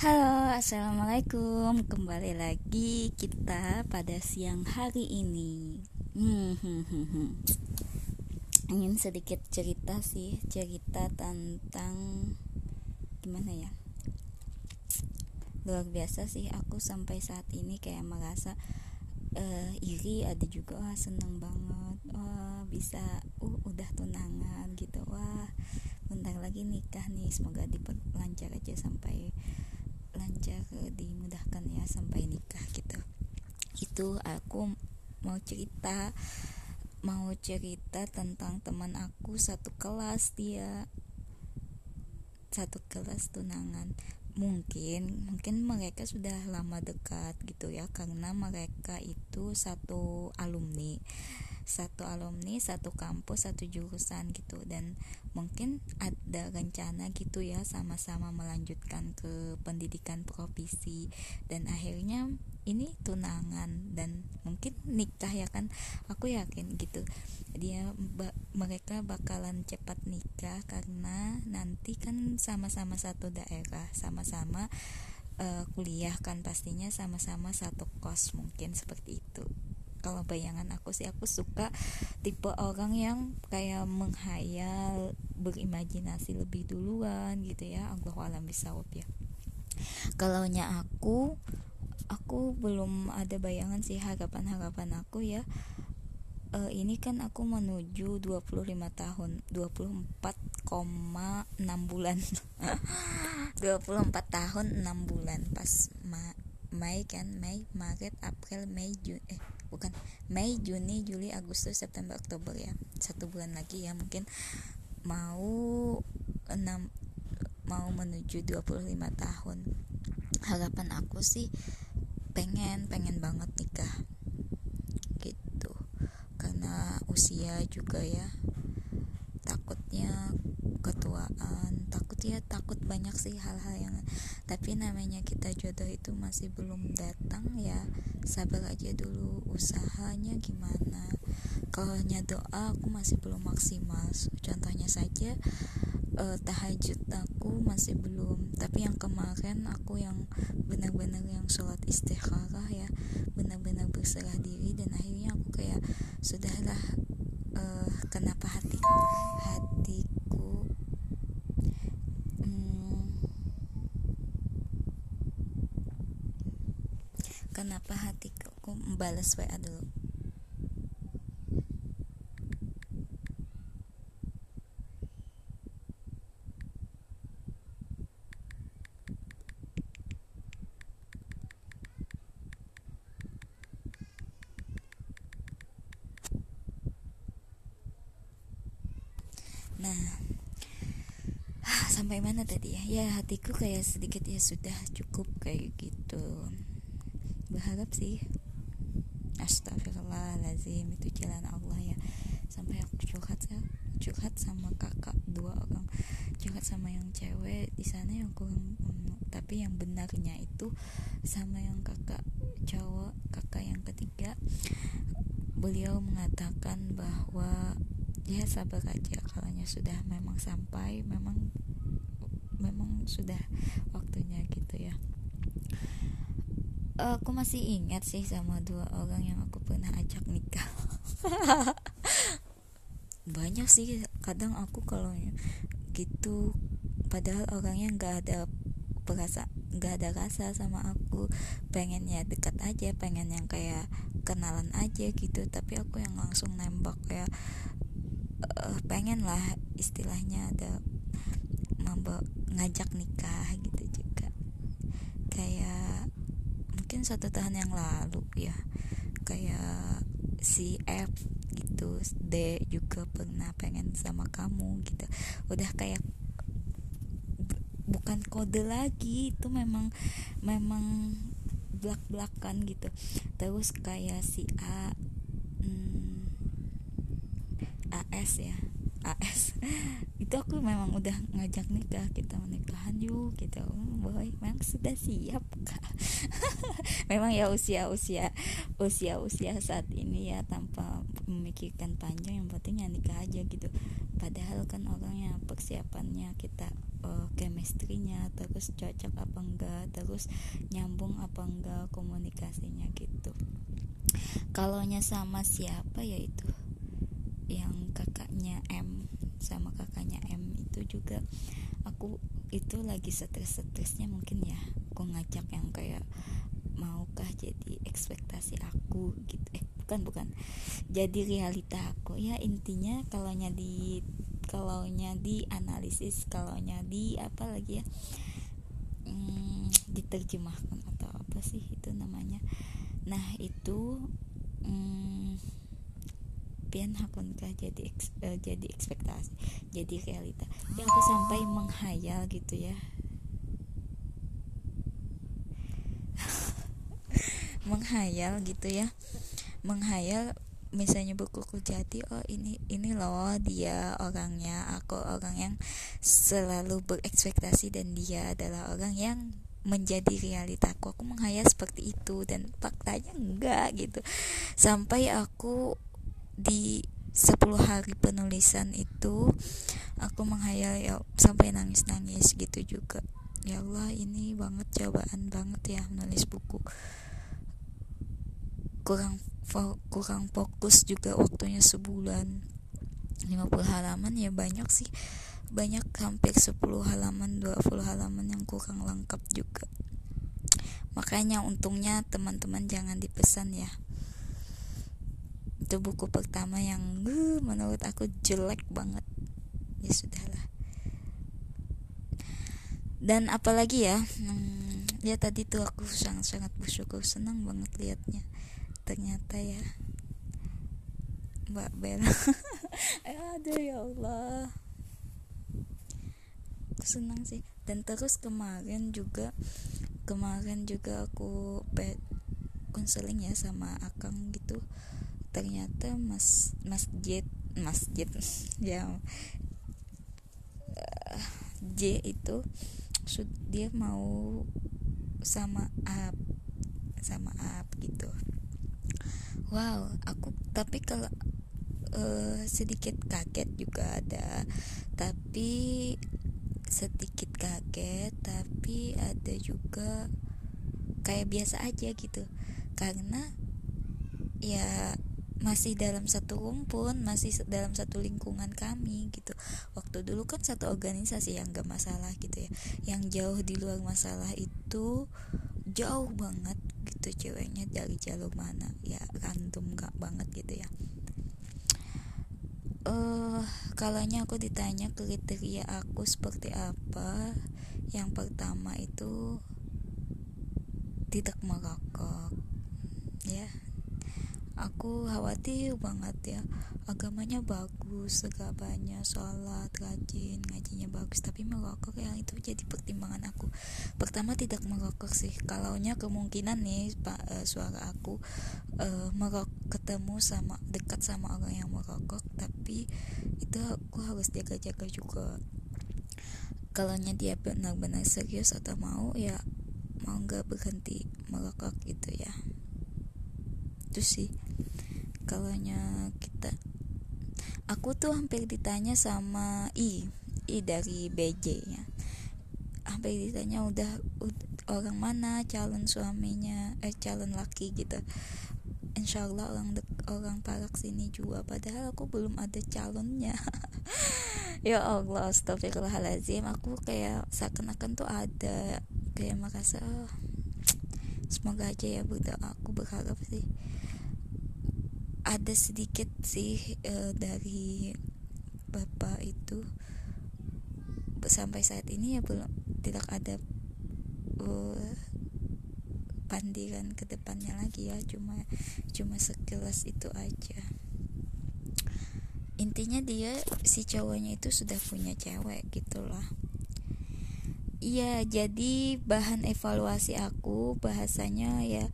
Halo, assalamualaikum. Kembali lagi kita pada siang hari ini. Hmm, hmm, hmm, hmm. Ingin sedikit cerita sih, cerita tentang gimana ya? Luar biasa sih. Aku sampai saat ini kayak merasa uh, iri, ada juga wah seneng banget. Wah bisa, uh udah tunangan gitu. Wah bentar lagi nikah nih. Semoga diperlancar aja sampai lancar dimudahkan ya sampai nikah gitu. Itu aku mau cerita mau cerita tentang teman aku satu kelas dia. Satu kelas tunangan. Mungkin mungkin mereka sudah lama dekat gitu ya karena mereka itu satu alumni satu alumni satu kampus satu jurusan gitu. Dan mungkin ada rencana gitu ya sama-sama melanjutkan ke pendidikan profesi. Dan akhirnya ini tunangan dan mungkin nikah ya kan? Aku yakin gitu. Dia ba mereka bakalan cepat nikah karena nanti kan sama-sama satu daerah sama-sama uh, kuliah kan pastinya sama-sama satu kos mungkin seperti itu kalau bayangan aku sih aku suka tipe orang yang kayak menghayal berimajinasi lebih duluan gitu ya. Allah alam bisawab ya. Kalau nya aku aku belum ada bayangan sih harapan-harapan aku ya. Uh, ini kan aku menuju 25 tahun 24,6 bulan. 24 tahun 6 bulan. Pas Ma Mei kan Mei Maret April Mei Juni eh bukan. Mei Juni Juli Agustus September Oktober ya. Satu bulan lagi ya mungkin. Mau enam mau menuju 25 tahun. Harapan aku sih pengen pengen banget nikah. Gitu. Karena usia juga ya. Takutnya ketuaan. Takut ya takut banyak sih hal-hal yang tapi namanya kita jodoh itu masih belum datang ya. Sabar aja dulu usahanya gimana. Kalau doa aku masih belum maksimal. Contohnya saja uh, tahajud aku masih belum. Tapi yang kemarin aku yang benar-benar yang sholat istikharah ya benar-benar berserah diri dan akhirnya aku kayak sudahlah uh, kenapa hati hatiku kenapa hatiku membalas WA dulu Nah, sampai mana tadi ya? Ya hatiku kayak sedikit ya sudah cukup kayak gitu berharap sih. Astagfirullahaladzim itu jalan Allah ya. Sampai aku curhat ya. Curhat sama kakak dua orang. Curhat sama yang cewek di sana yang kurang tapi yang benarnya itu sama yang kakak cowok kakak yang ketiga. Beliau mengatakan bahwa ya sabar aja kalau sudah memang sampai memang memang sudah waktunya gitu ya aku masih ingat sih sama dua orang yang aku pernah ajak nikah. Banyak sih kadang aku kalau gitu padahal orangnya nggak ada perasa nggak ada rasa sama aku. Pengennya dekat aja pengen yang kayak kenalan aja gitu. Tapi aku yang langsung nembak kayak uh, pengen lah istilahnya ada ngajak nikah gitu juga. Kayak mungkin satu tahun yang lalu ya. Kayak si F gitu D juga pernah pengen sama kamu gitu. Udah kayak bukan kode lagi itu memang memang belak belakan gitu. Terus kayak si A hmm, AS ya AS itu aku memang udah ngajak nikah kita menikahan yuk gitu. Boy memang sudah siap kak. Memang ya usia usia usia usia saat ini ya tanpa memikirkan panjang yang penting ya nikah aja gitu. Padahal kan orangnya persiapannya kita uh, chemistry-nya terus cocok apa enggak terus nyambung apa enggak komunikasinya gitu. Kalau sama siapa ya itu yang kakaknya M sama kakaknya M itu juga aku itu lagi stres-stresnya mungkin ya. Aku ngajak yang kayak maukah jadi ekspektasi aku? Gitu. Eh bukan bukan. Jadi realita aku. Ya intinya kalau di kalau di analisis kalau di apa lagi ya hmm, diterjemahkan atau apa sih itu namanya. Nah itu pian hakunkah jadi uh, jadi ekspektasi jadi realita. Ya aku sampai menghayal gitu ya. Menghayal gitu ya. Menghayal misalnya bukuku jadi oh ini ini loh dia orangnya aku orang yang selalu berekspektasi dan dia adalah orang yang menjadi realitaku. Aku menghayal seperti itu dan faktanya enggak gitu. Sampai aku di 10 hari penulisan itu aku menghayal ya sampai nangis-nangis gitu juga. Ya Allah ini banget cobaan banget ya menulis buku. Kurang fo kurang fokus juga waktunya sebulan. 50 halaman ya banyak sih. Banyak hampir 10 halaman 20 halaman yang kurang lengkap juga. Makanya untungnya teman-teman jangan dipesan ya itu buku pertama yang uh, menurut aku jelek banget. Ya sudahlah. Dan apalagi ya hmm, ya tadi tuh aku sangat-sangat bersyukur senang banget liatnya. Ternyata ya Mbak Bella. Aduh ya Allah. Aku senang sih. Dan terus kemarin juga kemarin juga aku konseling ya sama akang gitu ternyata mas masjid masjid ya. Uh, J itu dia mau sama up sama up gitu. Wow aku tapi kalau uh, sedikit kaget juga ada. Tapi sedikit kaget tapi ada juga kayak biasa aja gitu. Karena ya masih dalam satu rumpun masih dalam satu lingkungan kami gitu. Waktu dulu kan satu organisasi yang gak masalah gitu ya. Yang jauh di luar masalah itu jauh banget gitu ceweknya dari jalur mana ya random gak banget gitu ya. Eh uh, kalanya aku ditanya kriteria aku seperti apa yang pertama itu tidak merokok ya aku khawatir banget ya. Agamanya bagus segalanya sholat rajin ngajinya bagus. Tapi merokok yang itu jadi pertimbangan aku. Pertama tidak merokok sih. Kalaunya kemungkinan nih pak uh, suara aku uh, merok ketemu sama dekat sama orang yang merokok. Tapi itu aku harus jaga-jaga juga. Kalaunya dia benar-benar serius atau mau ya mau nggak berhenti merokok gitu ya itu sih. Kalau kita aku tuh hampir ditanya sama I I dari BJ ya. Hampir ditanya udah, udah orang mana calon suaminya eh calon laki gitu. Insya Allah orang orang parak sini juga. Padahal aku belum ada calonnya. Ya Allah astagfirullahaladzim. Aku kayak seakan-akan tuh ada kayak merasa oh, semoga aja ya berdoa aku berharap sih. Ada sedikit sih uh, dari bapak itu. Sampai saat ini ya belum tidak ada uh, pandiran ke depannya lagi ya. Cuma cuma sekilas itu aja. Intinya dia si cowoknya itu sudah punya cewek gitulah iya jadi bahan evaluasi aku bahasanya ya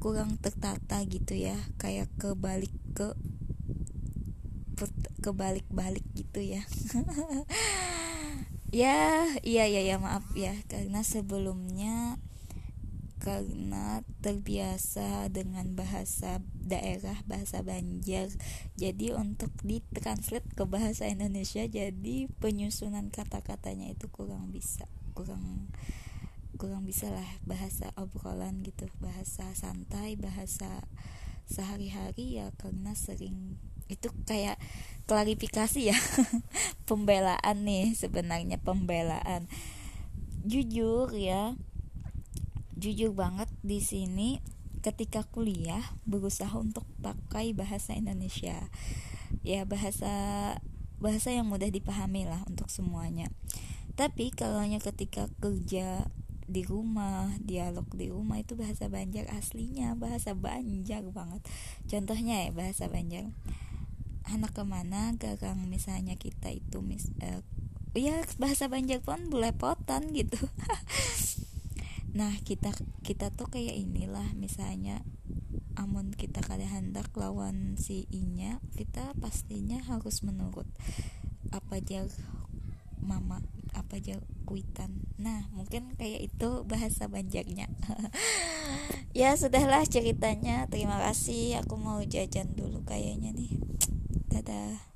kurang tertata gitu ya kayak kebalik ke kebalik-balik gitu ya. Ya iya ya ya maaf ya karena sebelumnya karena terbiasa dengan bahasa daerah bahasa Banjar. Jadi untuk ditranslate ke bahasa Indonesia jadi penyusunan kata-katanya itu kurang bisa kurang kurang bisa lah bahasa obrolan gitu. Bahasa santai bahasa sehari-hari ya karena sering itu kayak klarifikasi ya. Pembelaan nih sebenarnya pembelaan. Jujur ya jujur banget di sini ketika kuliah berusaha untuk pakai bahasa Indonesia. Ya bahasa bahasa yang mudah dipahami lah untuk semuanya tapi kalau ketika kerja di rumah dialog di rumah itu bahasa Banjar aslinya bahasa Banjar banget. Contohnya ya bahasa Banjar. Anak ke mana gagang misalnya kita itu mis uh, ya bahasa Banjar pun belepotan gitu. Nah kita kita tuh kayak inilah misalnya amun kita kada hendak lawan si inya kita pastinya harus menurut apa aja mama apa aja kuitan. Nah mungkin kayak itu bahasa banjarnya ya sudahlah ceritanya. Terima kasih. Aku mau jajan dulu kayaknya nih. Dadah